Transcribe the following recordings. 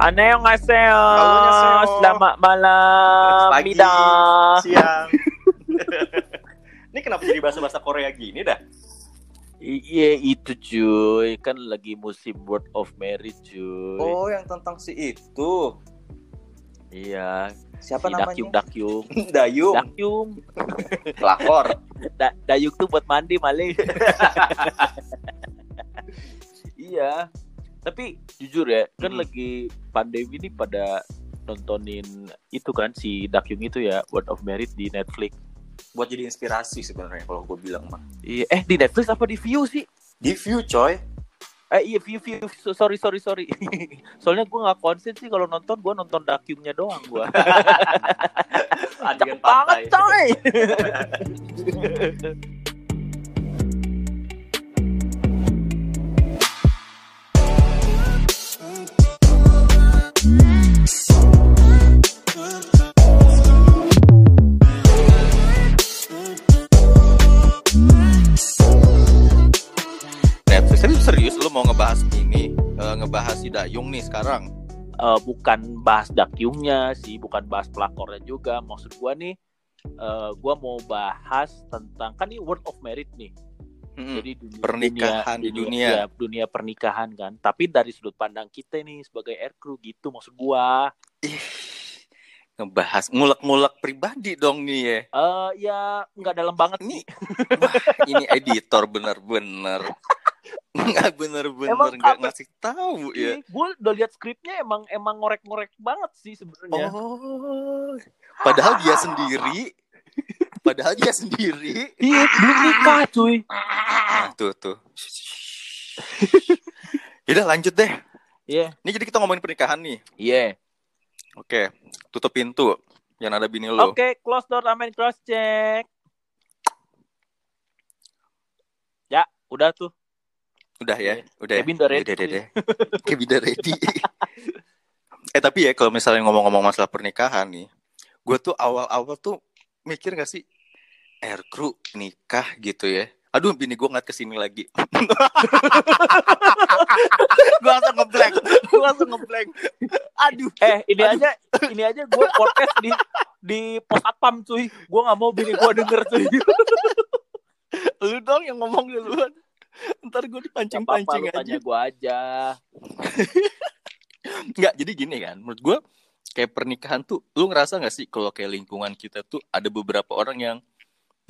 Annyeonghaseyo. Selamat malam. Pagi, Mida. siang. Ini kenapa jadi bahasa-bahasa Korea gini dah? Iya itu cuy, kan lagi musim word of marriage cuy. Oh, yang tentang si itu. Iya. Siapa si namanya? Dakyung Dakyung. Dayung. Dakyung. Lakor. Da Dayung tuh buat mandi male. iya. Tapi jujur ya, kan Hmm. lagi pandemi ini pada nontonin itu kan si Dakyung itu ya Word of Merit di Netflix. Buat jadi inspirasi sebenarnya kalau gue bilang mah. Iya, eh di Netflix apa di View sih? Di view coy. Eh iya view view So- sorry sorry sorry. Soalnya gue nggak konsen sih kalau nonton gue nonton Dakyungnya doang gue. Adegan Banget pantai. coy. sekarang. Eh, bukan bahas Dakyungnya sih, bukan bahas pelakornya juga. Maksud gue nih, eh gue mau bahas tentang kan ini Word of Merit nih. Mm-mm. Jadi dunia, Pernikahan di dunia. ya, dunia pernikahan kan. Tapi dari sudut pandang kita nih sebagai air crew gitu maksud gua. Ih, ngebahas ngulek-ngulek pribadi dong nih ya. Eh ya nggak dalam banget nih. wah, ini editor bener-bener nggak bener-bener nggak ngasih tahu ya. Gue udah lihat skripnya emang emang ngorek-ngorek banget sih sebenarnya. Oh, padahal dia sendiri, padahal dia sendiri. Iya, belum nikah cuy. Nah, tuh tuh. Udah lanjut deh. Iya. Ini jadi kita ngomongin pernikahan nih. Iya. Oke, tutup pintu. Yang ada bini lo. Oke, close door aman cross check. Ya, udah tuh. Udah ya, udah. ya? Kevin udah ready. Udah, udah, udah. Kevin udah ready. eh tapi ya kalau misalnya ngomong-ngomong masalah pernikahan nih, gue tuh awal-awal tuh mikir gak sih air crew nikah gitu ya. Aduh, bini gue ngeliat ke sini lagi. gue langsung ngeblank. Gue langsung ngeblank. Aduh. Eh, ini aja ini aja gue podcast di di pos atpam cuy. Gue nggak mau bini gue denger cuy. Lu dong yang ngomong duluan. Ntar gue dipancing-pancing aja. tanya gue aja. Enggak, jadi gini kan. Menurut gue kayak pernikahan tuh, lu ngerasa gak sih kalau kayak lingkungan kita tuh ada beberapa orang yang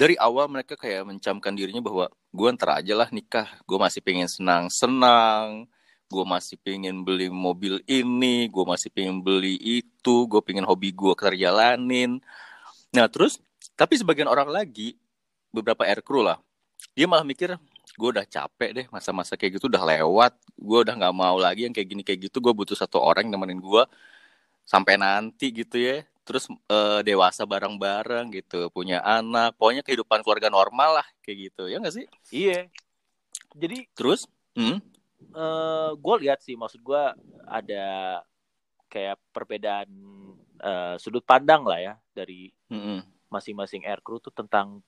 dari awal mereka kayak mencamkan dirinya bahwa gue ntar aja lah nikah. Gue masih pengen senang-senang. Gue masih pengen beli mobil ini. Gue masih pengen beli itu. Gue pengen hobi gue terjalanin. Nah terus, tapi sebagian orang lagi, beberapa air crew lah, dia malah mikir, gue udah capek deh masa-masa kayak gitu udah lewat gue udah nggak mau lagi yang kayak gini kayak gitu gue butuh satu orang yang nemenin gue sampai nanti gitu ya terus eh, dewasa bareng-bareng gitu punya anak pokoknya kehidupan keluarga normal lah kayak gitu ya nggak sih Iya. Jadi terus hmm? eh gue lihat sih maksud gue ada kayak perbedaan eh, sudut pandang lah ya dari Mm-mm. masing-masing air crew tuh tentang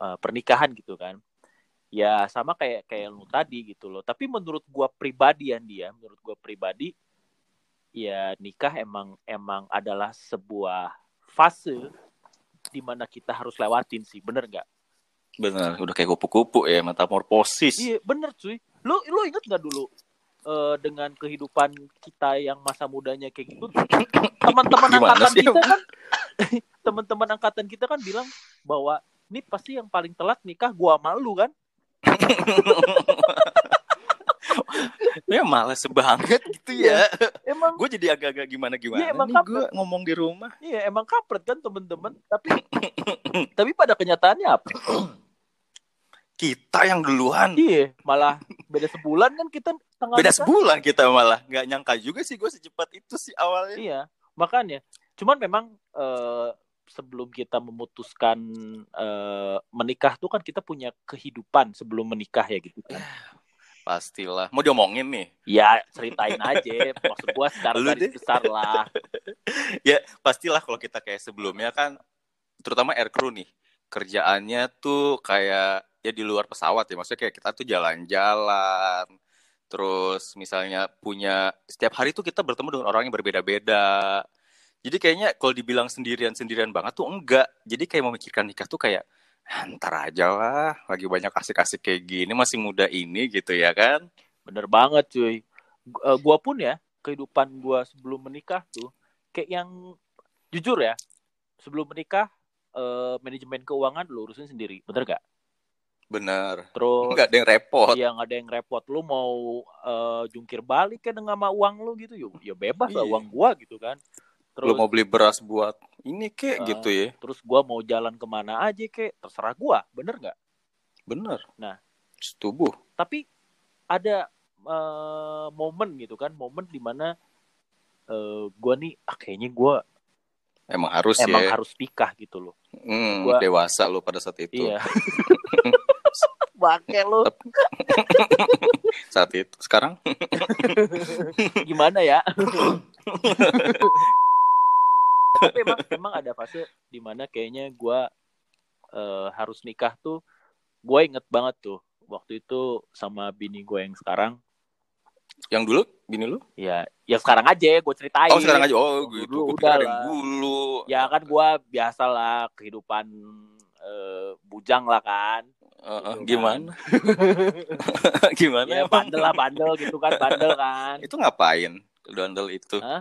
eh, pernikahan gitu kan. Ya sama kayak kayak lu tadi gitu loh. Tapi menurut gua pribadi ya dia, menurut gua pribadi ya nikah emang emang adalah sebuah fase di mana kita harus lewatin sih, bener nggak? bener udah kayak kupu-kupu ya metamorfosis Iya bener cuy. Lu lu inget nggak dulu eh, dengan kehidupan kita yang masa mudanya kayak gitu? Teman-teman angkatan sih, kita kan, teman-teman angkatan kita kan bilang bahwa ini pasti yang paling telat nikah gua malu kan? Ya males banget gitu ya Emang gue jadi agak-agak gimana-gimana Iya, emang nih gue ngomong di rumah iya emang kampret kan teman-teman. Tapi tapi pada kenyataannya apa? kita yang duluan Iya malah beda sebulan kan kita tanggal beda nikah. sebulan kita malah nggak nyangka juga sih gue secepat itu sih awalnya Iya makanya. Cuman memang eh, sebelum kita memutuskan eh, menikah tuh kan kita punya kehidupan sebelum menikah ya gitu kan. pastilah. Mau diomongin nih? Ya ceritain aja, maksud gua secara garis besar lah. ya pastilah kalau kita kayak sebelumnya kan terutama air crew nih kerjaannya tuh kayak ya di luar pesawat ya. Maksudnya kayak kita tuh jalan-jalan. Terus misalnya punya setiap hari tuh kita bertemu dengan orang yang berbeda-beda jadi kayaknya kalau dibilang sendirian-sendirian banget tuh enggak jadi kayak memikirkan nikah tuh kayak "Ah, ntar aja lah lagi banyak asik-asik kayak gini masih muda ini gitu ya kan Bener banget cuy. Gu- eh, Gua pun ya, kehidupan gua sebelum menikah tuh kayak yang jujur ya, sebelum menikah eh, manajemen keuangan lu urusin sendiri, bener gak? bener Terus nggak ada yang repot Iya nggak ada yang repot. Lu mau eh, jungkir balik kan dengan sama uang lu gitu, ya, ya bebas lah Iya. uang gua gitu kan. Lu Terus mau beli beras buat ini kek Ah. gitu ya terus gua mau jalan ke mana aja kek, terserah gua, bener nggak? bener Nah. setubuh Tapi ada eh, momen gitu kan, momen di mana eh, gua nih, ah, kayaknya gua emang harus emang ya harus nikah gitu loh. Hmm, gua- dewasa lu pada saat itu Iya. Bangke lu. saat itu sekarang Gimana ya? Tapi emang, emang ada fase di mana kayaknya gua eh, harus nikah tuh. Gue inget banget tuh. Waktu itu sama bini gue yang sekarang. yang dulu bini lu Ya, ya sekarang aja gue ceritain. oh sekarang aja oh Dulu gitu Gua udah ada yang dulu Ya kan gue biasalah kehidupan eh, bujang lah kan. Eh, Gitu kan. gimana gimana Ya bandel lah bandel gitu kan bandel kan. itu ngapain dandel itu Hah?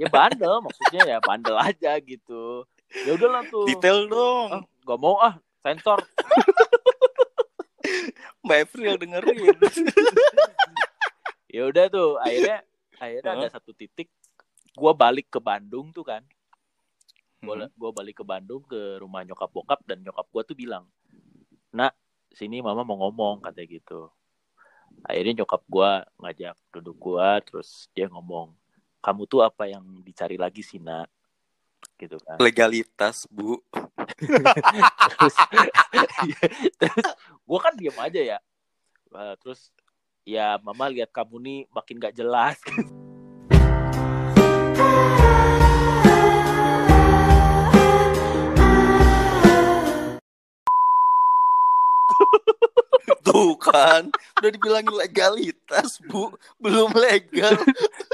Ya bandel maksudnya ya bandel aja gitu. Ya udahlah tuh. detail dong Ah, gak mau ah sensor. mbak April dengerin Ya udah tuh akhirnya akhirnya ada satu titik gua balik ke Bandung tuh kan. Gua, Hmm. gua balik ke Bandung ke rumah nyokap bokap dan nyokap gua tuh bilang, "Nak, sini mama mau ngomong," katanya gitu. Akhirnya nyokap gua ngajak duduk gua terus dia ngomong, "Kamu tuh apa yang dicari lagi sih, Nak?" gitu kan. legalitas bu terus terus gue kan diam aja ya Eh, terus ya mama lihat kamu nih makin gak jelas tuh kan udah dibilangin legalitas bu. Belum legal.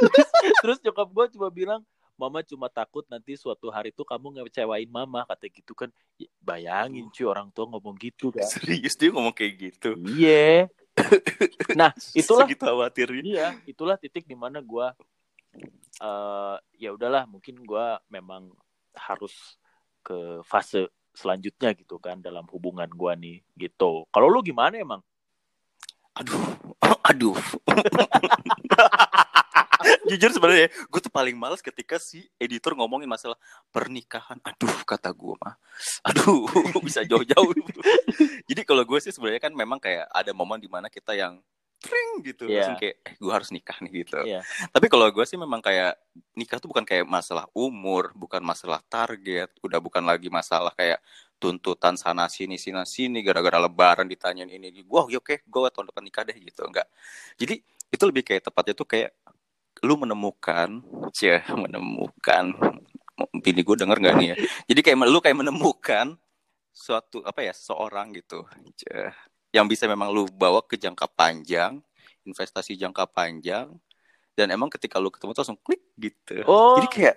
Terus nyokap gue cuma bilang mama cuma takut nanti suatu hari tuh kamu ngecewain mama kata gitu kan. Ya, bayangin cuy orang tua ngomong gitu kan. Serius dia ngomong kayak gitu? Iya. Nah itulah. Segitu khawatirnya. Iya itulah titik di mana gue eh ya udahlah mungkin gue memang harus ke fase selanjutnya gitu kan dalam hubungan gue nih gitu. Kalau lu gimana emang? Aduh aduh. Jujur sebenarnya gue tuh paling males ketika si editor ngomongin masalah pernikahan. Aduh kata gue mah. Aduh bisa jauh-jauh. Jadi kalau gue sih sebenarnya kan memang kayak ada momen di mana kita yang tring gitu. Iya. langsung kayak eh, gue harus nikah nih gitu. Iya. tapi kalau gue sih memang kayak nikah tuh bukan kayak masalah umur bukan masalah target udah bukan lagi masalah kayak tuntutan sana sini sini sini gara-gara lebaran ditanyain ini gue oke gue tahun depan nikah deh gitu. Enggak. Jadi itu lebih kayak tepatnya tuh kayak lu menemukan cie menemukan bini gue denger nggak nih ya? Jadi kayak lu kayak menemukan suatu apa ya seorang gitu. Yang bisa memang lu bawa ke jangka panjang investasi jangka panjang dan emang ketika lu ketemu tuh langsung klik gitu Oh. jadi kayak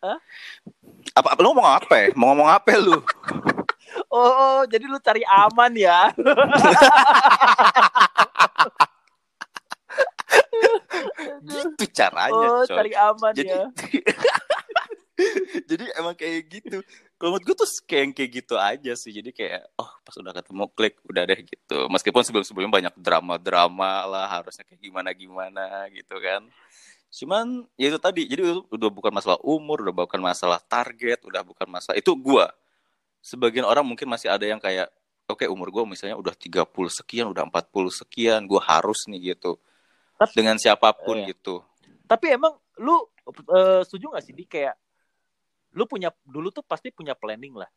Hah? apa, apa lu ngomong apa ya? mau ngomong apa lu oh, oh jadi lu cari aman ya gitu caranya oh coy. cari aman jadi ya jadi emang kayak gitu. Kalau menurut gue tuh kayak yang kayak gitu aja sih. Jadi kayak oh pas udah ketemu klik udah deh gitu. Meskipun sebelum sebelumnya banyak drama drama lah harusnya kayak gimana gimana gitu kan. Cuman ya itu tadi. Jadi udah bukan masalah umur udah bukan masalah target udah bukan masalah itu gua. Sebagian orang mungkin masih ada yang kayak oke umur gua misalnya udah 30 sekian udah 40 sekian gua harus nih gitu. Tapi- dengan siapa pun Iya. gitu. Tapi emang lu eh, setuju gak sih di kayak lu punya dulu tuh pasti punya planning lah.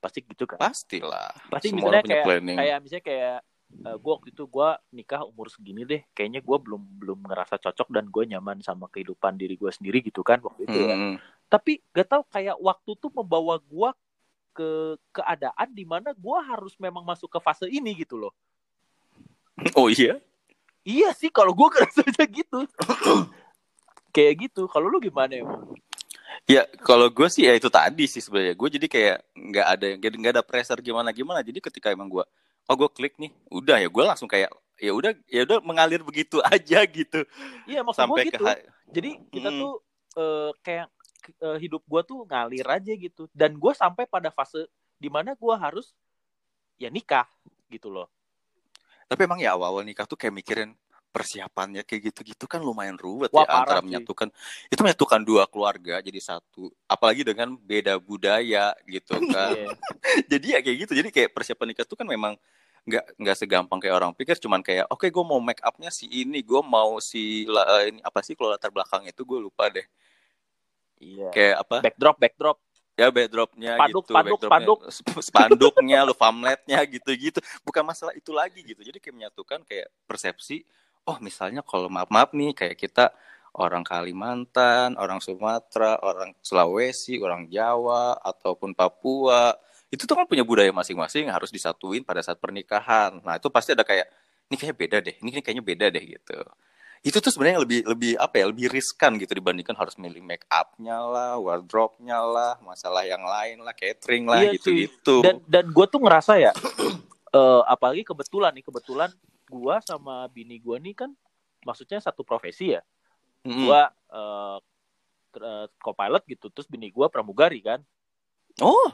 Pasti gitu kan. Pastilah. Pasti semua misalnya kayak planning. kayak misalnya kayak eh, gua waktu itu gua nikah umur segini deh. Kayaknya gua belum belum ngerasa cocok dan gue nyaman sama kehidupan diri gue sendiri gitu kan waktu itu ya. Hmm. tapi gak tahu kayak waktu tuh membawa gua ke keadaan di mana gua harus memang masuk ke fase ini gitu loh. Oh iya? Iya sih kalau gue kerasanya gitu. Kayak gitu. Kalau lu gimana emang Ya kalau gue sih ya itu tadi sih sebenarnya. Gue jadi kayak nggak ada jadi nggak ada pressure gimana gimana. Jadi ketika emang gue oh gue klik nih udah ya gue langsung kayak ya udah ya udah mengalir begitu aja gitu. Iya maksud gue gitu. jadi kita hmm. tuh uh, kayak uh, hidup gue tuh ngalir aja gitu. Dan gue sampai pada fase di mana gue harus ya nikah gitu loh. Tapi emang ya awal-awal nikah tuh kayak mikirin persiapannya kayak gitu-gitu kan lumayan ruwet Wah, ya antara sih. menyatukan itu menyatukan dua keluarga jadi satu apalagi dengan beda budaya gitu kan. Yeah. jadi ya kayak gitu jadi kayak persiapan nikah tuh kan memang nggak nggak segampang kayak orang pikir cuman kayak oke okay, gue mau make upnya si ini gue mau si uh, ini apa sih kalau latar belakang itu gue lupa deh. Iya. Kayak apa? Backdrop backdrop. Ya backdropnya spanduk, gitu spanduk, spanduk. spanduknya lu famletnya gitu-gitu. Bukan masalah itu lagi gitu. Jadi kayak menyatukan kayak persepsi oh misalnya kalau maaf-maaf nih kayak kita orang Kalimantan, orang Sumatera, orang Sulawesi, orang Jawa ataupun Papua, itu tuh kan punya budaya masing-masing harus disatuin pada saat pernikahan. Nah, itu pasti ada kayak ini kayaknya beda deh, ini kayaknya beda deh gitu. Itu tuh sebenarnya lebih lebih apa ya, lebih riskan gitu dibandingkan harus milih make upnya lah, wardrobe-nya lah, masalah yang lain lah, catering lah iya, gitu-gitu. Dan dan gue tuh ngerasa ya uh, apalagi kebetulan nih, kebetulan gua sama bini gua nih kan maksudnya satu profesi ya. Mm-hmm. Gua uh, co-pilot gitu, terus bini gua pramugari kan. Oh.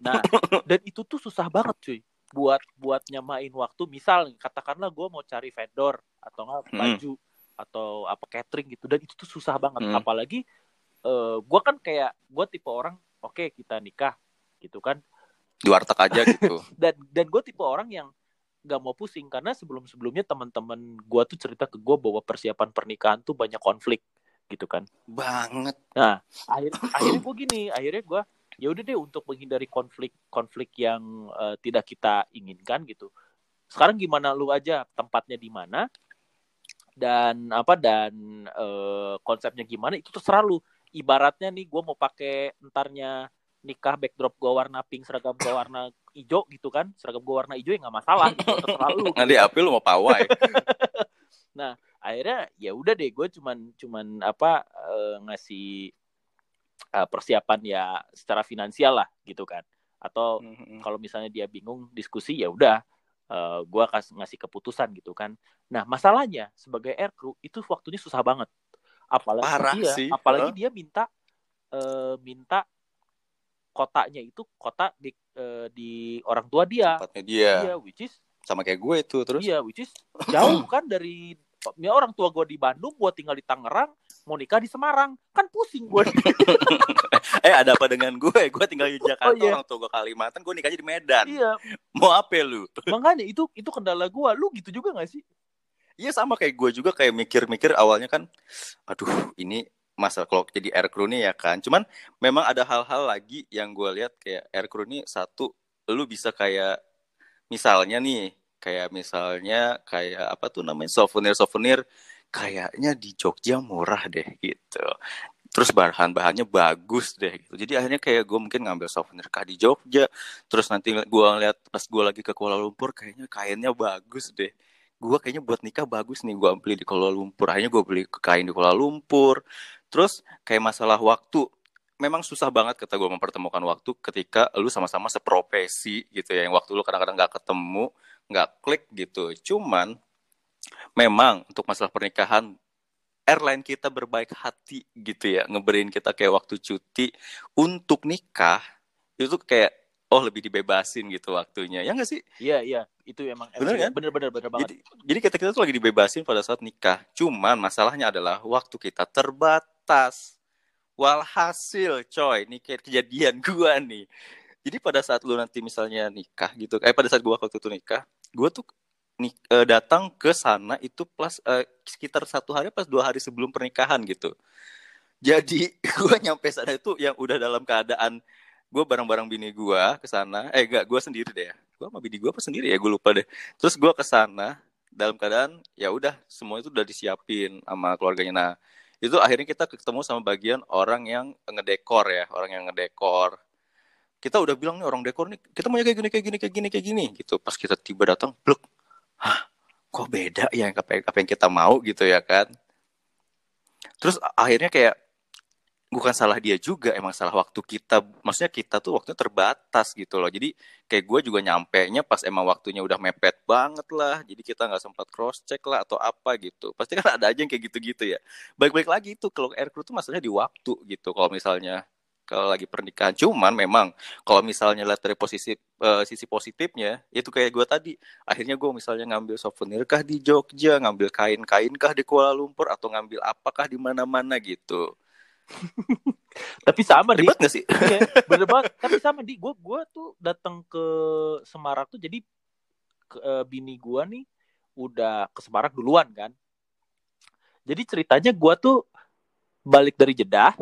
Nah, dan itu tuh susah banget cuy buat buat nyamain waktu misal katakanlah gue mau cari vendor atau nggak baju hmm. atau apa catering gitu dan itu tuh susah banget hmm. apalagi uh, gue kan kayak gue tipe orang oke okay, kita nikah gitu kan di warteg aja gitu dan dan gue tipe orang yang gak mau pusing karena sebelum sebelumnya teman-teman gue tuh cerita ke gue bahwa persiapan pernikahan tuh banyak konflik gitu kan. Banget. Nah akhir akhirnya gue gini akhirnya gue ya udah deh untuk menghindari konflik konflik yang uh, tidak kita inginkan gitu. Sekarang gimana lu aja tempatnya di mana? Dan apa dan uh, konsepnya gimana? Itu terserah lu. Ibaratnya nih gue mau pakai entarnya nikah backdrop gue warna pink seragam gue warna hijau gitu kan seragam gue warna hijau ya nggak masalah gitu terserah lu nanti api lu mau pawai nah akhirnya ya udah deh gue cuman cuman apa uh, ngasih uh, persiapan ya secara finansial lah gitu kan atau mm-hmm. kalau misalnya dia bingung diskusi ya udah uh, gue kasih ngasih keputusan gitu kan nah masalahnya sebagai air crew itu waktunya susah banget apalagi Parah dia sih. apalagi huh? dia minta uh, minta kotanya itu kota di uh, di orang tua dia. Tempatnya dia. Iya, which is sama kayak gue itu terus. Iya, which is jauh kan dari ya orang tua gue di Bandung, gue tinggal di Tangerang, mau nikah di Semarang, kan pusing gue. eh ada apa dengan gue? Gue tinggal di Jakarta, oh, iya. orang tua gue Kalimantan, gue nikahnya di Medan. Iya. Mau apa lu? Makanya itu itu kendala gue. Lu gitu juga gak sih? Iya sama kayak gue juga kayak mikir-mikir awalnya kan, aduh ini masalah kalau jadi air crew nih ya kan. Cuman memang ada hal-hal lagi yang gue lihat kayak air crew nih satu lu bisa kayak misalnya nih kayak misalnya kayak apa tuh namanya souvenir souvenir kayaknya di Jogja murah deh gitu. Terus bahan-bahannya bagus deh gitu. Jadi akhirnya kayak gue mungkin ngambil souvenir kah di Jogja. Terus nanti gue ngeliat pas gue lagi ke Kuala Lumpur kayaknya kainnya bagus deh gue kayaknya buat nikah bagus nih gue beli di Kuala Lumpur akhirnya gue beli kain di Kuala Lumpur terus kayak masalah waktu. Memang susah banget kata gue mempertemukan waktu ketika lu sama-sama seprofesi gitu ya. Yang waktu lu kadang-kadang nggak ketemu nggak klik gitu. Cuman memang untuk masalah pernikahan airline kita berbaik hati gitu ya. Ngeberin kita kayak waktu cuti. Untuk nikah itu kayak oh lebih dibebasin gitu waktunya. Ya nggak sih? Iya iya. Itu emang bener kan? bener bener bener banget. Jadi, jadi kita kita tuh lagi dibebasin pada saat nikah. Cuman masalahnya adalah waktu kita terbatas walhasil coy ini kayak kejadian gua nih. Jadi pada saat lu nanti misalnya nikah gitu eh pada saat gua waktu itu nikah gua tuh nih uh, datang ke sana itu plus uh, sekitar satu hari pas dua hari sebelum pernikahan gitu. Jadi gua nyampe sana itu yang udah dalam keadaan gue bareng-bareng bini gue ke sana eh gak gue sendiri deh ya. Gue sama bini gue apa sendiri ya? Gue lupa deh. Terus gue ke sana dalam keadaan ya udah semua itu udah disiapin sama keluarganya. Nah itu akhirnya kita ketemu sama bagian orang yang ngedekor ya orang yang ngedekor. Kita udah bilang nih orang dekor nih kita mau kayak gini kayak gini kayak gini kayak gini gitu. Pas kita tiba datang blok hah kok beda ya yang, apa yang kita mau gitu ya kan. Terus akhirnya kayak bukan salah dia juga emang salah waktu kita maksudnya kita tuh waktunya terbatas gitu loh. Jadi kayak gue juga nyampe nya pas emang waktunya udah mepet banget lah jadi kita nggak sempat cross check lah atau apa gitu. Pasti kan ada aja yang kayak gitu-gitu ya. Baik-baik lagi itu kalau air crew tuh masalahnya di waktu gitu kalau misalnya kalau lagi pernikahan. Cuman memang kalau misalnya lihat dari posisi uh, sisi positifnya itu kayak gue tadi. Akhirnya gue misalnya ngambil souvenir kah di Jogja ngambil kain-kain kah di Kuala Lumpur atau ngambil apakah di mana-mana gitu tapi sama ribet di, gak sih? Iya, bener banget. Tapi sama di. Gue gue tuh datang ke Semarang tuh jadi ke, uh, bini gue nih udah ke Semarang duluan kan. Jadi ceritanya gue tuh balik dari Jeddah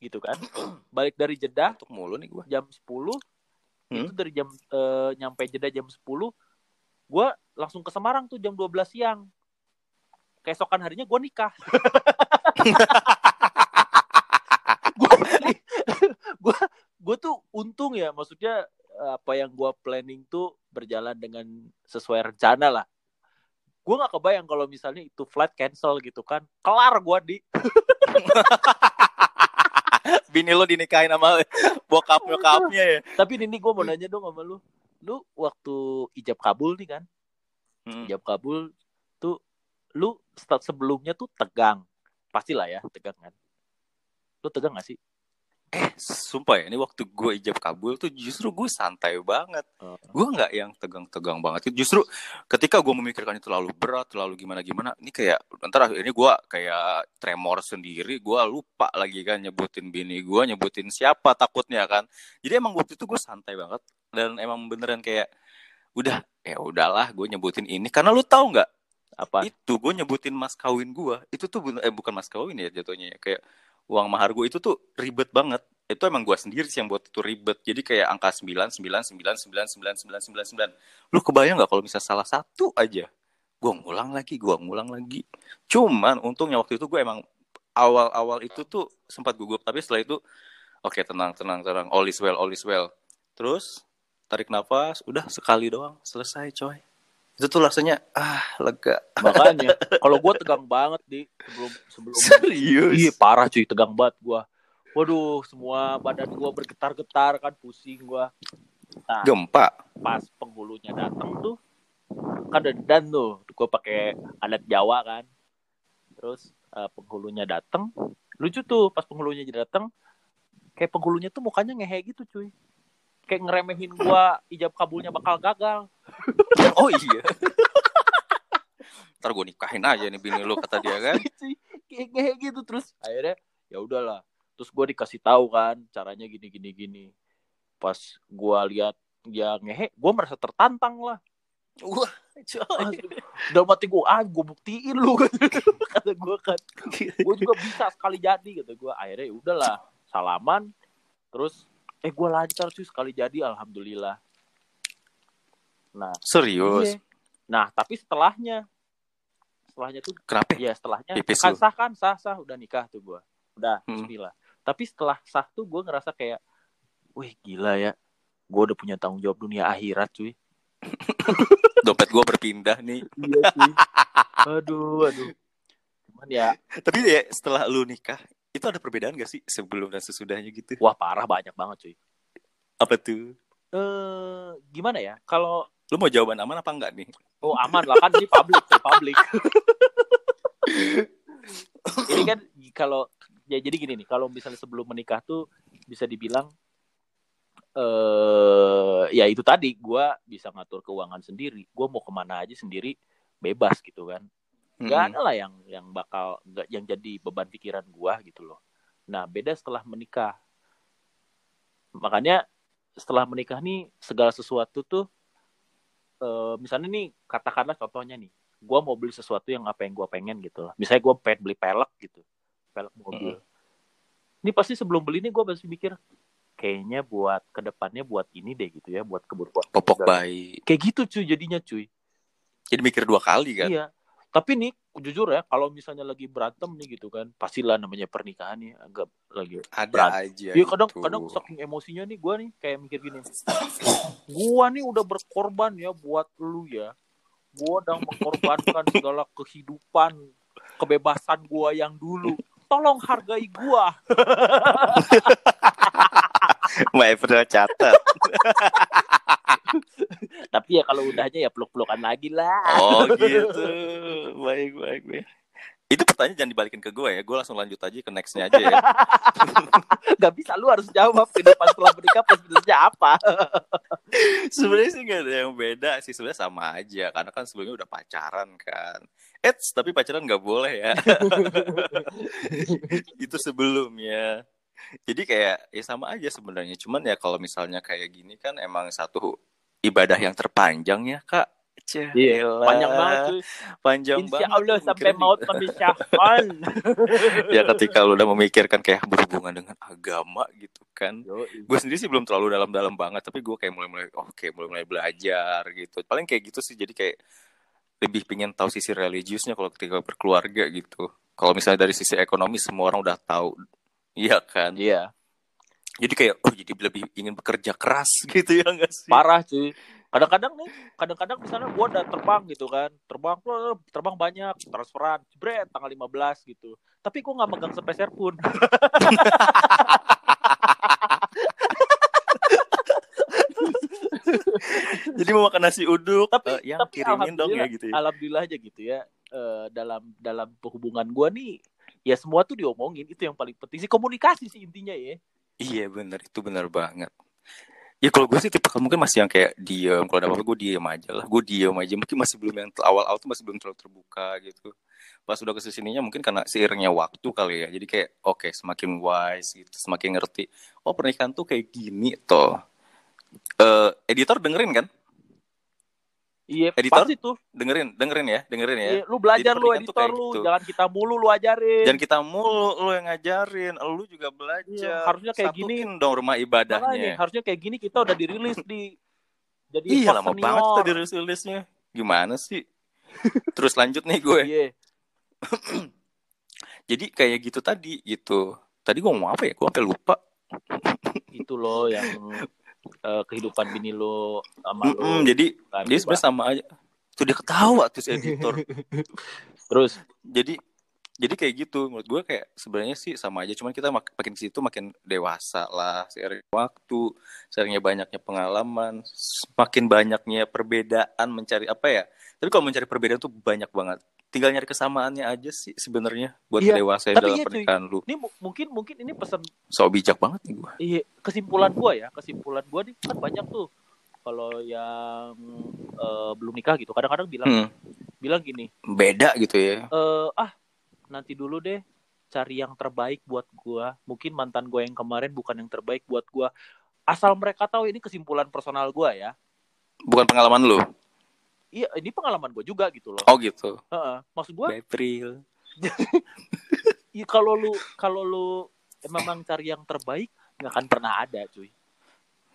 gitu kan. Balik dari Jeddah untuk mulu nih gue jam 10 hmm? itu dari jam uh, nyampe Jeddah jam 10 gue langsung ke Semarang tuh jam 12 siang. Keesokan harinya gue nikah gue tuh untung ya maksudnya apa yang gue planning tuh berjalan dengan sesuai rencana lah. Gue nggak kebayang kalau misalnya itu flight cancel gitu kan. Kelar gue di. Bini lo dinikahin sama bokap nyokapnya ya. Tapi ini gue mau nanya dong sama lu. Lu waktu ijab kabul nih kan? Hmm. ijab kabul tuh lu start sebelumnya tuh tegang. Pastilah ya tegang kan? Lu tegang gak sih eh sumpah ya ini waktu gue ijab kabul tuh justru gue santai banget. Uh. gue nggak yang tegang-tegang banget. Justru ketika gue memikirkan itu terlalu berat terlalu gimana gimana ini kayak ntar ini gue kayak tremor sendiri gue lupa lagi kan nyebutin bini gue nyebutin siapa takutnya kan. Jadi emang waktu itu gue santai banget dan emang beneran kayak udah ya udahlah gue nyebutin ini. Karena lu tahu nggak apa? itu gue nyebutin mas kawin gue itu tuh eh bukan mas kawin ya jatuhnya ya kayak uang mahar gue itu tuh ribet banget. Itu emang gue sendiri sih yang buat itu ribet. Jadi kayak angka sembilan sembilan sembilan sembilan sembilan sembilan sembilan sembilan. Lu kebayang nggak kalau misalnya salah satu aja? Gue ngulang lagi gue ngulang lagi. Cuman untungnya waktu itu gue emang awal-awal itu tuh sempat gugup. Tapi setelah itu oke okay, tenang tenang tenang. All is well all is well. Terus tarik nafas. Udah sekali doang. Selesai coy itu tuh rasanya ah lega. Makanya kalau gue tegang banget di sebelum sebelum serius? Iya parah cuy tegang banget gue waduh semua badan gue bergetar-getar kan pusing gue nah, gempa. pas penghulunya datang tuh kan dan tuh gue pakai alat Jawa kan. Terus uh, penghulunya datang lucu tuh pas penghulunya datang kayak penghulunya tuh mukanya ngehe gitu cuy kayak ngeremehin gua ijab kabulnya bakal gagal. oh iya. Ntar gue nikahin aja nih bini lu kata dia kan. kayak kayak gitu terus akhirnya ya udahlah. Terus gue dikasih tahu kan caranya gini gini gini. Pas gua lihat dia ngehe, gua merasa tertantang lah. Wah, udah mati gue, ah gue buktiin lu kata gue kan. Gue juga bisa sekali jadi kata gue. Akhirnya ya udahlah, salaman. Terus eh gue lancar sih sekali jadi alhamdulillah. Nah serius? iya. nah tapi setelahnya. Setelahnya tuh kenapa? ya setelahnya. Kan sah kan? Sah sah. Udah nikah tuh gue udah hmm. Bismillah. Tapi setelah sah tuh gue ngerasa kayak wih gila ya. Gue udah punya tanggung jawab dunia akhirat cuy. Dompet gue berpindah nih. Iya cuy. Aduh aduh. Cuman ya tapi ya setelah lu nikah itu ada perbedaan gak sih sebelum dan sesudahnya gitu? Wah parah banyak banget cuy. Apa tuh? Eh gimana ya? Kalau lu mau jawaban aman apa enggak nih? Oh aman lah kan ini publik tuh publik. ini kan kalau ya jadi gini nih kalau misalnya sebelum menikah tuh bisa dibilang eh ya itu tadi gue bisa ngatur keuangan sendiri gue mau ke mana aja sendiri bebas gitu kan nggak ada lah yang yang bakal nggak yang jadi beban pikiran gua gitu loh. Nah beda setelah menikah. Makanya setelah menikah nih segala sesuatu tuh e, misalnya nih katakanlah contohnya nih gua mau beli sesuatu yang apa yang gua pengen gitu lah. Misalnya gua pengen beli pelek gitu pelek mobil. Hmm. ini pasti sebelum beli ini gua masih mikir kayaknya buat ke depannya buat ini deh gitu ya buat kebutuhan popok bayi. Kayak gitu cuy jadinya cuy. Jadi mikir dua kali kan? Iya tapi nih jujur ya kalau misalnya lagi berantem nih gitu kan pastilah namanya pernikahan nih agak lagi ada berantem. aja ya kadang gitu. kadang saking emosinya nih gue nih kayak mikir gini gue nih udah berkorban ya buat lu ya gue udah mengorbankan segala kehidupan kebebasan gue yang dulu tolong hargai gue Mbak April catat. tapi ya kalau udahnya ya peluk-pelukan lagi lah Oh gitu. Baik, baik, baik. Itu pertanyaan jangan dibalikin ke gue ya. Gue langsung lanjut aja ke nextnya aja ya. Gak bisa lu harus jawab kehidupan setelah menikah plus minusnya apa sebenarnya sih gak ada yang beda sih. Sebenarnya sama aja. Karena kan sebelumnya udah pacaran kan. Eits, tapi pacaran nggak boleh ya. itu sebelumnya. Jadi kayak ya sama aja sebenarnya. Cuman ya kalau misalnya kayak gini kan emang satu ibadah yang terpanjang ya kak. Iya, elah. panjang banget cuy Panjang Insya banget. Allah sampai maut juga. memisahkan ya ketika lu udah memikirkan kayak berhubungan dengan agama gitu kan. Gue sendiri sih belum terlalu dalam-dalam banget, tapi gue kayak mulai-mulai oke, mulai-mulai belajar gitu. Paling kayak gitu sih jadi kayak lebih pengen tahu sisi religiusnya kalau ketika berkeluarga gitu. Kalau misalnya dari sisi ekonomi semua orang udah tahu. Iya kan? Iya Jadi kayak oh jadi lebih ingin bekerja keras gitu ya enggak sih? parah cuy kadang-kadang nih kadang-kadang misalnya gua udah terbang gitu kan. Terbang terbang banyak transferan. Jebret tanggal 15 gitu. Tapi gua nggak megang sepeser pun Jadi mau makan nasi uduk, tapi eh, yang tapi kirimin dong ya gitu ya. alhamdulillah aja gitu ya. Eh, dalam dalam hubungan gua nih ya semua tuh diomongin. Itu yang paling penting sih. Komunikasi sih intinya ya. Iya bener, itu bener banget. Ya kalau gue sih tipe mungkin masih yang kayak diem. Kalau ada apa-apa gue diem aja lah. Gue diem aja. Mungkin masih belum yang awal-awal tuh masih belum terlalu terbuka gitu. Pas udah ke sininya mungkin karena seiringnya waktu kali ya. Jadi kayak oke semakin wise gitu. Semakin ngerti. Oh pernikahan tuh kayak gini toh. Eh editor dengerin kan? Iya Editor? pasti tuh Dengerin, dengerin ya, dengerin ya. Iya, lu belajar lu editor lu gitu. jangan kita mulu lu ajarin Dan kita mulu, lu yang ngajarin, lu juga belajar. Iya, harusnya kayak Satuin gini. dong rumah Makanya, ibadahnya. harusnya kayak gini kita udah dirilis di jadi Iya lama senior. banget tadi rilis-rilisnya. Gimana sih? Terus lanjut nih gue. Iya. Jadi kayak gitu tadi gitu. Tadi gue ngomong apa ya? Gue sampai lupa. itu loh yang eh, kehidupan bini lo sama lo Mm-mm, jadi kan, jadi sebenarnya sama aja. Tuh dia ketawa tuh si editor. terus? Jadi jadi kayak gitu. Menurut gue kayak sebenarnya sih sama aja. Cuman kita mak- makin situ makin dewasa lah. Seiring waktu seringnya banyaknya pengalaman semakin banyaknya perbedaan mencari apa ya? Tapi kalau mencari perbedaan tuh banyak banget tinggal nyari kesamaannya aja sih sebenarnya buat Iya, dewasa dalam iya, cuy. pernikahan lu. Ini mu- mungkin mungkin ini pesan so bijak banget nih gue iya kesimpulan gua ya kesimpulan gua nih kan banyak tuh. Kalau yang eh, belum nikah gitu kadang-kadang bilang Hmm, bilang gini beda gitu ya. Eh ah nanti dulu deh cari yang terbaik buat gua. Mungkin mantan gua yang kemarin bukan yang terbaik buat gua. Asal mereka tahu ini kesimpulan personal gua ya. Bukan pengalaman lu iya ini pengalaman gua juga gitu loh. Oh gitu. Heeh. maksud gua April i- kalau lu kalau lu memang cari yang terbaik nggak akan pernah ada cuy.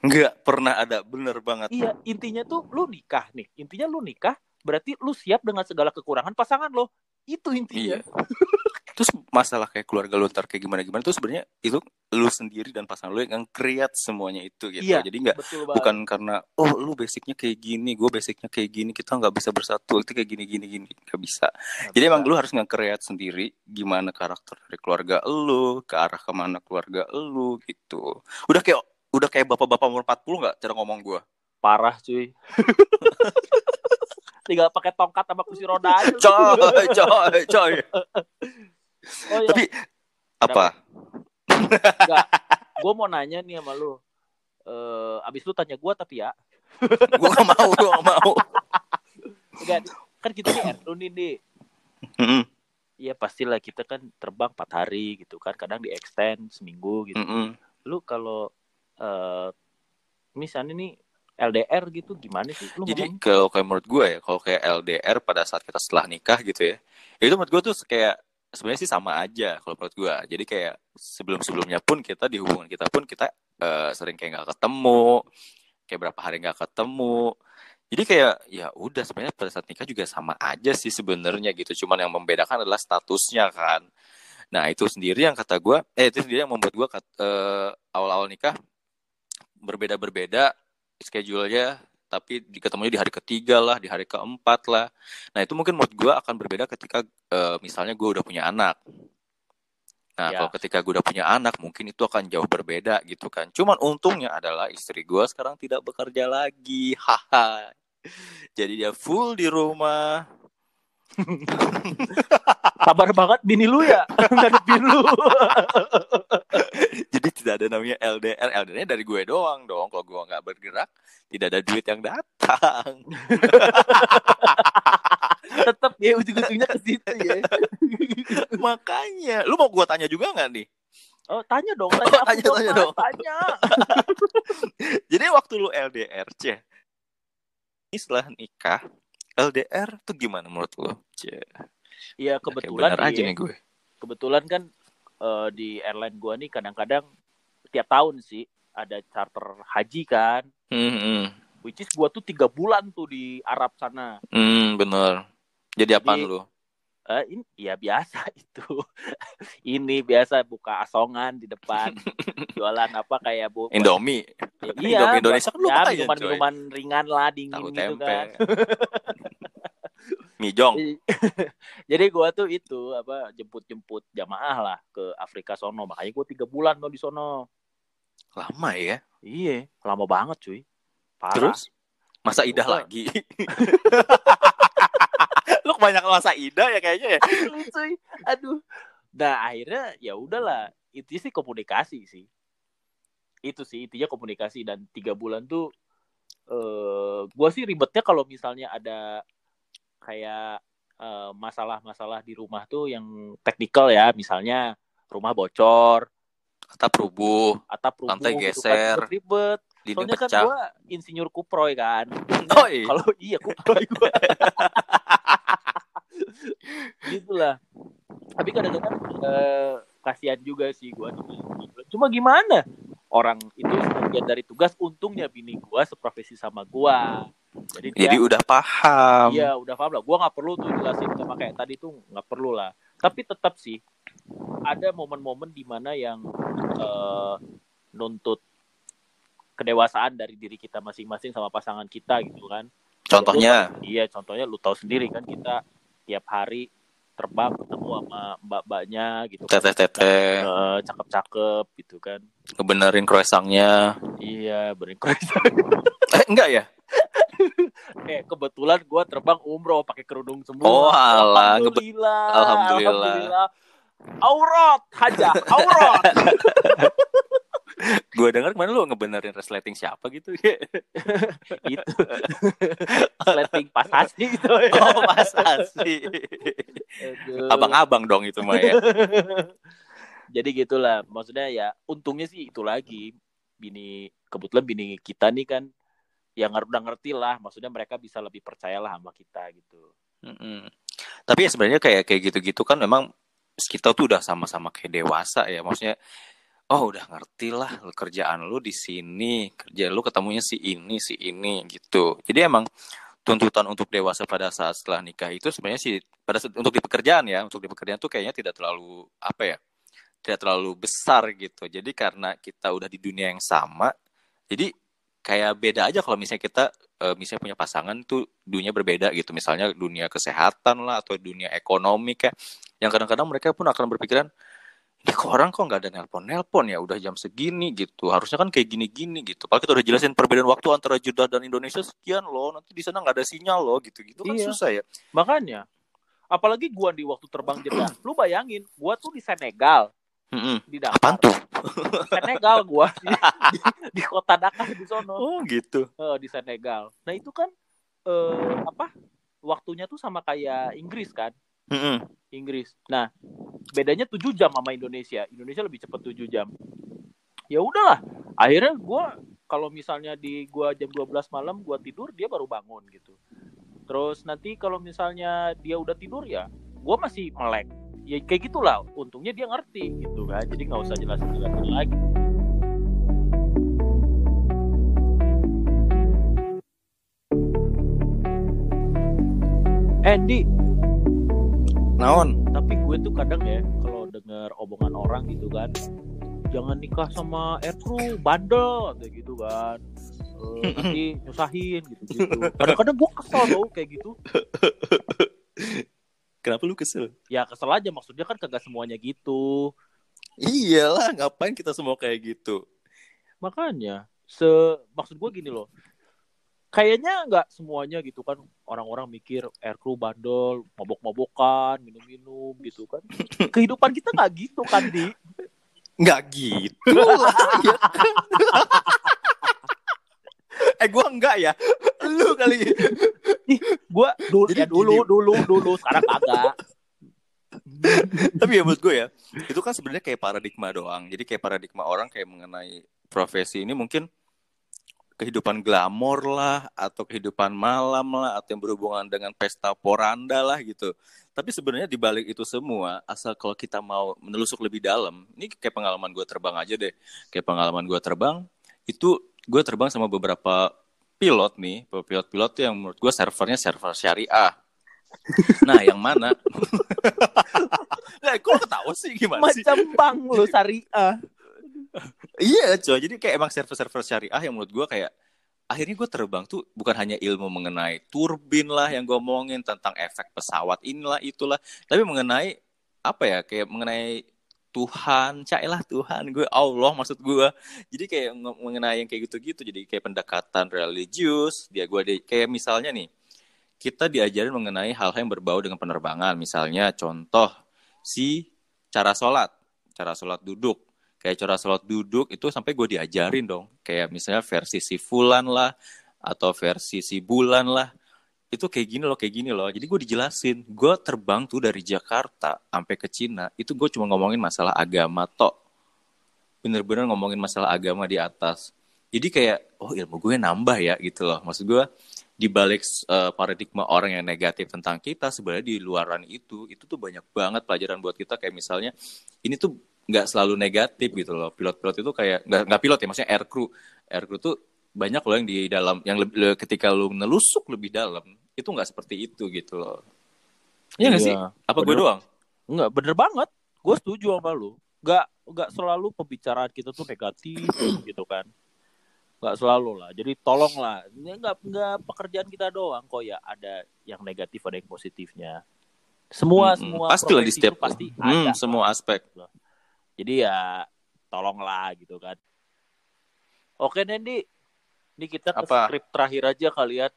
Nggak pernah ada. Bener banget. Iya intinya tuh lu nikah nih. Intinya lu nikah berarti lu siap dengan segala kekurangan pasangan lo. Itu intinya. Iya. Terus masalah kayak keluarga lu ntar kayak gimana gimana tuh sebenarnya itu lu sendiri dan pasangan lu yang create semuanya itu gitu. Iya. Jadi nggak bukan karena oh lu basicnya kayak gini, gue basicnya kayak gini, kita nggak bisa bersatu itu kayak gini gini gini nggak bisa. Nggak Jadi bisa. emang lu harus nge-create sendiri gimana karakter dari keluarga lu, ke arah ke mana keluarga lu gitu. Udah kayak udah kayak bapak-bapak umur 40 nggak cara ngomong gue? parah cuy tinggal pakai tongkat sama kursi roda aja. Coy, coy, coy. Oh, iya. Tapi apa? gue mau nanya nih sama lu. Eh abis lu tanya gue tapi ya? Gue gak mau, gue gak mau. enggak kan kita nih Erlu nih. Iya pastilah kita kan terbang 4 hari gitu kan. Kadang di extend seminggu gitu. Mm-mm. lu kalau eh misalnya nih LDR gitu gimana sih? Lu Jadi kalau kayak menurut gue ya, kalau kayak LDR pada saat kita setelah nikah gitu ya, itu menurut gue tuh kayak sebenarnya sih sama aja kalau menurut gue. Jadi kayak sebelum-sebelumnya pun kita di hubungan kita pun kita eh, sering kayak nggak ketemu, kayak berapa hari nggak ketemu. Jadi kayak ya udah sebenarnya pada saat nikah juga sama aja sih sebenarnya gitu. Cuman yang membedakan adalah statusnya kan. Nah itu sendiri yang kata gue, eh itu sendiri yang membuat gue eh, awal-awal nikah berbeda-berbeda schedule-nya tapi ketemunya di hari ketiga lah di hari keempat lah. Nah itu mungkin menurut gue akan berbeda ketika uh, misalnya gue udah punya anak. Nah ya. kalau ketika gue udah punya anak mungkin itu akan jauh berbeda gitu kan. Cuman untungnya adalah istri gue sekarang tidak bekerja lagi. Haha. Jadi dia full di rumah Sabar banget bini lu ya ngadepin lu. Jadi tidak ada namanya LDR. LDR-nya dari gue doang dong. Kalau gue nggak bergerak, tidak ada duit yang datang. Tetap ya ujung-ujungnya ke situ ya. Makanya, lu mau gue tanya juga nggak nih? Oh, tanya dong, tanya, oh, tanya, tanya dong. Tanya. Jadi waktu lu LDR, Ceh, setelah nikah, LDR tuh gimana menurut lo? Iya kebetulan aja nih gue. Kebetulan kan uh, di airline gue nih kadang-kadang tiap tahun sih ada charter haji kan. Hmm, hmm. Which is gue tuh tiga bulan tuh di Arab sana. Hmm, bener. Jadi apa lu? Uh, ini ya biasa itu. ini biasa buka asongan di depan. Jualan apa kayak bu Indomie. Ya, iya, Indomie Indonesia kan ya, minuman, minuman ringan lah dingin Tahu gitu tempe. kan. Mijong. Jadi gua tuh itu apa jemput-jemput jamaah lah ke Afrika sono. Makanya gua tiga bulan tuh di sono. Lama ya? Iya, lama banget cuy. Parah. Terus masa idah lagi. lu kebanyakan masa ida ya kayaknya ya aduh cuy aduh nah akhirnya ya udahlah itu sih komunikasi sih itu sih intinya komunikasi dan tiga bulan tuh eh gue sih ribetnya kalau misalnya ada kayak masalah masalah-masalah di rumah tuh yang teknikal ya. Misalnya rumah bocor. Atap rubuh atap rubuh lantai gitu kan, geser ribet. Soalnya kan gue insinyur kuproy kan. Oh iya. Kalau iya kuproy gue. gitulah. Tapi kadang-kadang uh, kasihan juga sih gue cuma gimana? Orang itu sebagian dari tugas untungnya bini gue seprofesi sama gue jadi dia, jadi udah paham. Iya udah paham lah. Gue nggak perlu tuh jelasin sama kayak tadi tuh nggak perlu lah. Tapi tetap sih ada momen-momen di mana yang uh, nuntut kedewasaan dari diri kita masing-masing sama pasangan kita gitu kan. Contohnya? Iya contohnya lu tahu sendiri kan kita tiap hari terbang ketemu sama mbak-mbaknya gitu kan. teteh-teteh uh, cakep-cakep gitu kan. Ngebenerin croissantnya. Iya benerin croissant. Eh enggak ya eh kebetulan gue terbang umroh pakai kerudung semua. Oh alah alhamdulillah alhamdulillah, alhamdulillah. aurat haja aurat. Gue dengar kemarin lu ngebenerin resleting siapa gitu? Itu. Resleting pas asli gitu. Oh pas asli abang-abang dong itu mah ya. Jadi gitulah maksudnya ya untungnya sih itu lagi. Bini kebetulan bini kita nih kan yang udah ngerti lah. Maksudnya mereka bisa lebih percayalah sama kita gitu. Mm -hmm. tapi ya sebenarnya kayak kayak gitu-gitu kan memang kita tuh udah sama-sama kayak dewasa ya. Maksudnya oh udah ngerti lah kerjaan lu di sini kerja lu ketemunya si ini si ini gitu. Jadi emang tuntutan untuk dewasa pada saat setelah nikah itu sebenarnya sih pada untuk di pekerjaan ya untuk di pekerjaan tuh kayaknya tidak terlalu apa ya tidak terlalu besar gitu. Jadi karena kita udah di dunia yang sama jadi kayak beda aja kalau misalnya kita uh, misalnya punya pasangan tuh dunia berbeda gitu. Misalnya dunia kesehatan lah atau dunia ekonomi kayak yang kadang-kadang mereka pun akan berpikiran ini kok orang kok nggak ada nelpon-nelpon ya? Udah jam segini gitu. Harusnya kan kayak gini-gini gitu. Kalau kita udah jelasin perbedaan waktu antara Jeddah dan Indonesia sekian loh. Nanti di sana nggak ada sinyal loh gitu-gitu kan iya. susah ya. Makanya apalagi gua di waktu terbang Jeddah lu bayangin gua tuh di Senegal mm-hmm. di Dakar Apaan tuh Senegal gua di, di, di kota Dakar di sono oh gitu uh, di Senegal nah itu kan uh, apa waktunya tuh sama kayak Inggris kan mm-hmm. Inggris. Nah, bedanya 7 jam sama Indonesia. Indonesia lebih cepat 7 jam. Ya udahlah. Akhirnya gue kalau misalnya di gua jam 12 malam gua tidur, dia baru bangun gitu. Terus nanti kalau misalnya dia udah tidur ya, gua masih melek. Ya kayak gitulah. Untungnya dia ngerti gitu kan. Jadi nggak usah jelasin-jelasin lagi. Andy, naon tapi gue tuh kadang ya kalau denger omongan orang gitu kan jangan nikah sama aircrew bandel kayak gitu kan eh, nanti nyusahin gitu gitu kadang-kadang gue kesel tau kayak gitu Kenapa lu kesel? ya kesel aja maksudnya kan kagak semuanya gitu Iyalah, ngapain kita semua kayak gitu? makanya se maksud gue gini loh kayaknya nggak semuanya gitu kan orang-orang mikir aircrew bandel mabok-mabokan minum-minum gitu kan kehidupan kita nggak gitu kan di Nggak gitu lah. ya kan? eh, gua enggak ya. Lu kali. Gue dulu Jadi ya dulu gini. dulu dulu sekarang kagak Tapi ya menurut gue ya, itu kan sebenarnya kayak paradigma doang. Jadi kayak paradigma orang kayak mengenai profesi ini mungkin kehidupan glamor lah atau kehidupan malam lah atau yang berhubungan dengan pesta poranda lah gitu. Tapi sebenarnya di balik itu semua, asal kalau kita mau menelusuk lebih dalam, ini kayak pengalaman gue terbang aja deh. Kayak pengalaman gue terbang, itu gue terbang sama beberapa pilot nih, pilot-pilot yang menurut gue servernya server syariah. Nah, yang mana? nah, kok ketawa sih gimana sih? macam bang lu syariah Iya coy, jadi kayak emang server-server syariah yang menurut gue kayak akhirnya gue terbang tuh bukan hanya ilmu mengenai turbin lah yang gue omongin tentang efek pesawat inilah itulah, tapi mengenai apa ya kayak mengenai Tuhan, cailah Tuhan gue Allah maksud gue. Jadi kayak nge- mengenai yang kayak gitu-gitu, jadi kayak pendekatan religius. Dia gue deh kayak misalnya nih kita diajarin mengenai hal-hal yang berbau dengan penerbangan, misalnya contoh si cara sholat, cara sholat duduk kayak cara sholat duduk itu sampai gue diajarin dong kayak misalnya versi si fulan lah atau versi si bulan lah itu kayak gini loh kayak gini loh. Jadi gue dijelasin gue terbang tuh dari Jakarta sampai ke Cina itu gue cuma ngomongin masalah agama tok. Bener-bener ngomongin masalah agama di atas. Jadi kayak oh ilmu gue nambah ya gitu loh. Maksud gue di balik eh, paradigma orang yang negatif tentang kita sebenarnya di luaran itu itu tuh banyak banget pelajaran buat kita. Kayak misalnya ini tuh nggak selalu negatif gitu loh. Pilot-pilot itu kayak nggak nggak pilot ya maksudnya air crew air crew tuh banyak loh yang di dalam yang lebih, le- ketika lu nelusuk lebih dalam itu nggak seperti itu gitu loh Iya nggak sih apa gue doang Enggak, bener banget. Gue setuju sama lu. Enggak, enggak selalu pembicaraan kita tuh negatif gitu kan. Enggak selalu lah. Jadi tolong lah. Ini enggak, enggak pekerjaan kita doang kok ya. Ada yang negatif, ada yang positifnya. Semua, Mm-mm. semua Pastilah di profesi setiap pasti Hmm, ada. semua aspek Jadi ya tolonglah gitu kan. Oke Nendi, ini kita ke Apa? skrip terakhir aja kali ya.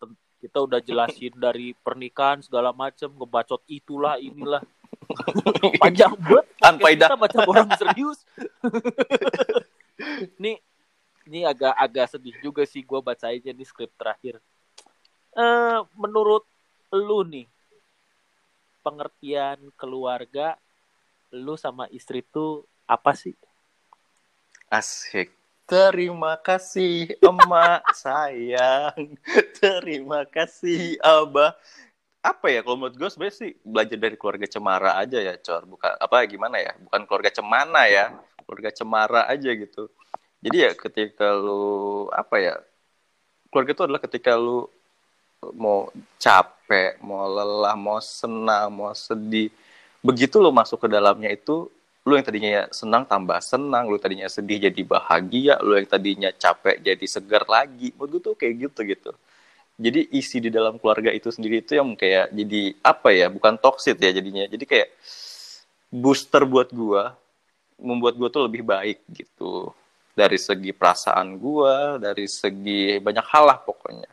Kita udah jelasin dari pernikahan segala macem, ngebacot itulah inilah. Panjang banget. Tanpa. Kita macam orang serius. Nih, ini agak agak sedih juga sih gue baca aja nih skrip terakhir. Eh, menurut lu nih, pengertian keluarga lu sama istri tuh apa sih? Asik. Terima kasih emak sayang. Terima kasih abah. Apa ya kalau menurut gue sebenarnya sih belajar dari keluarga cemara aja ya, Cor. Bukan apa gimana ya? Bukan keluarga cemana ya. Keluarga cemara aja gitu. Jadi ya ketika lu apa ya? Keluarga itu adalah ketika lu mau capek, mau lelah, mau senang, mau sedih. Begitu lu masuk ke dalamnya itu lu yang tadinya senang tambah senang, lu tadinya sedih jadi bahagia, lu yang tadinya capek jadi segar lagi. Menurut gue tuh kayak gitu gitu. Jadi isi di dalam keluarga itu sendiri itu yang kayak jadi apa ya, bukan toxic ya jadinya. Jadi kayak booster buat gua, membuat gua tuh lebih baik gitu. Dari segi perasaan gua, dari segi banyak hal lah pokoknya.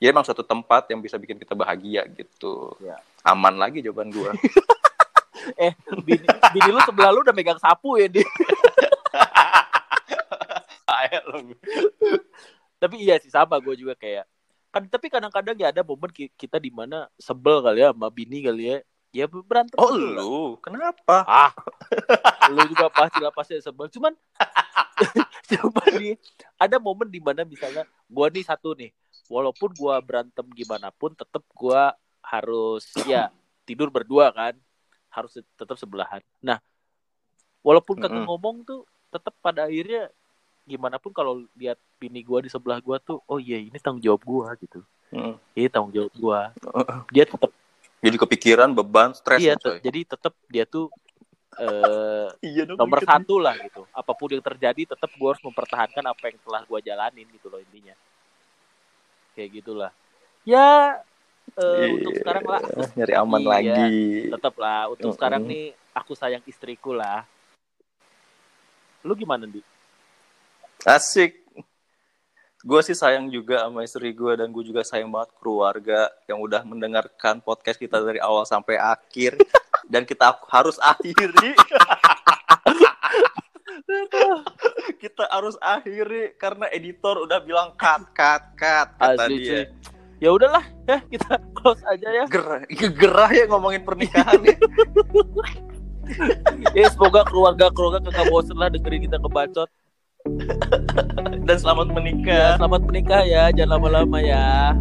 Ya emang suatu tempat yang bisa bikin kita bahagia gitu. Ya. Aman lagi jawaban gua. Eh, bini, bini lu sebelah lu udah megang sapu ya lu. Tapi iya sih sama gue juga kayak kan tapi kadang-kadang ya ada momen ki- kita di mana sebel kali ya sama bini kali ya. Ya berantem. Oh lah. lu, kenapa? Ah, lu juga pasti lah pasti sebel. Cuman, coba nih, ada momen di mana misalnya gua nih satu nih, walaupun gua berantem gimana pun, tetap gua harus ya tidur berdua kan, harus tetap sebelahan. Nah, walaupun kagak Mm-mm. ngomong tuh, tetap pada akhirnya gimana pun kalau lihat bini gua di sebelah gua tuh, oh iya ini tanggung jawab gua gitu. Hmm. Ini tanggung jawab gua. Dia tetap Jadi kepikiran, beban, stres. iya, te- jadi tetap dia tuh eh Iya dong. nomor satu lah gitu apa pun yang terjadi tetap gue harus mempertahankan apa yang telah gue jalanin gitu loh intinya kayak gitulah ya eh, Iya, untuk sekarang lah aku nyari aman Iya. lagi. tetap lah untuk Mm-mm. sekarang nih aku sayang istriku lah lu gimana di Asik. Gue sih sayang juga sama istri gue dan gue juga sayang banget keluarga yang udah mendengarkan podcast kita dari awal sampai akhir dan kita harus akhiri. kita harus akhiri karena editor udah bilang cut cut cut kata Asli, dia. cuy. Ya udahlah ya kita close aja ya Gerah, gerah ya ngomongin pernikahan nih. ya semoga keluarga keluarga kagak bosen lah dengerin kita kebacot dan selamat ya menikah. selamat menikah ya jangan lama-lama ya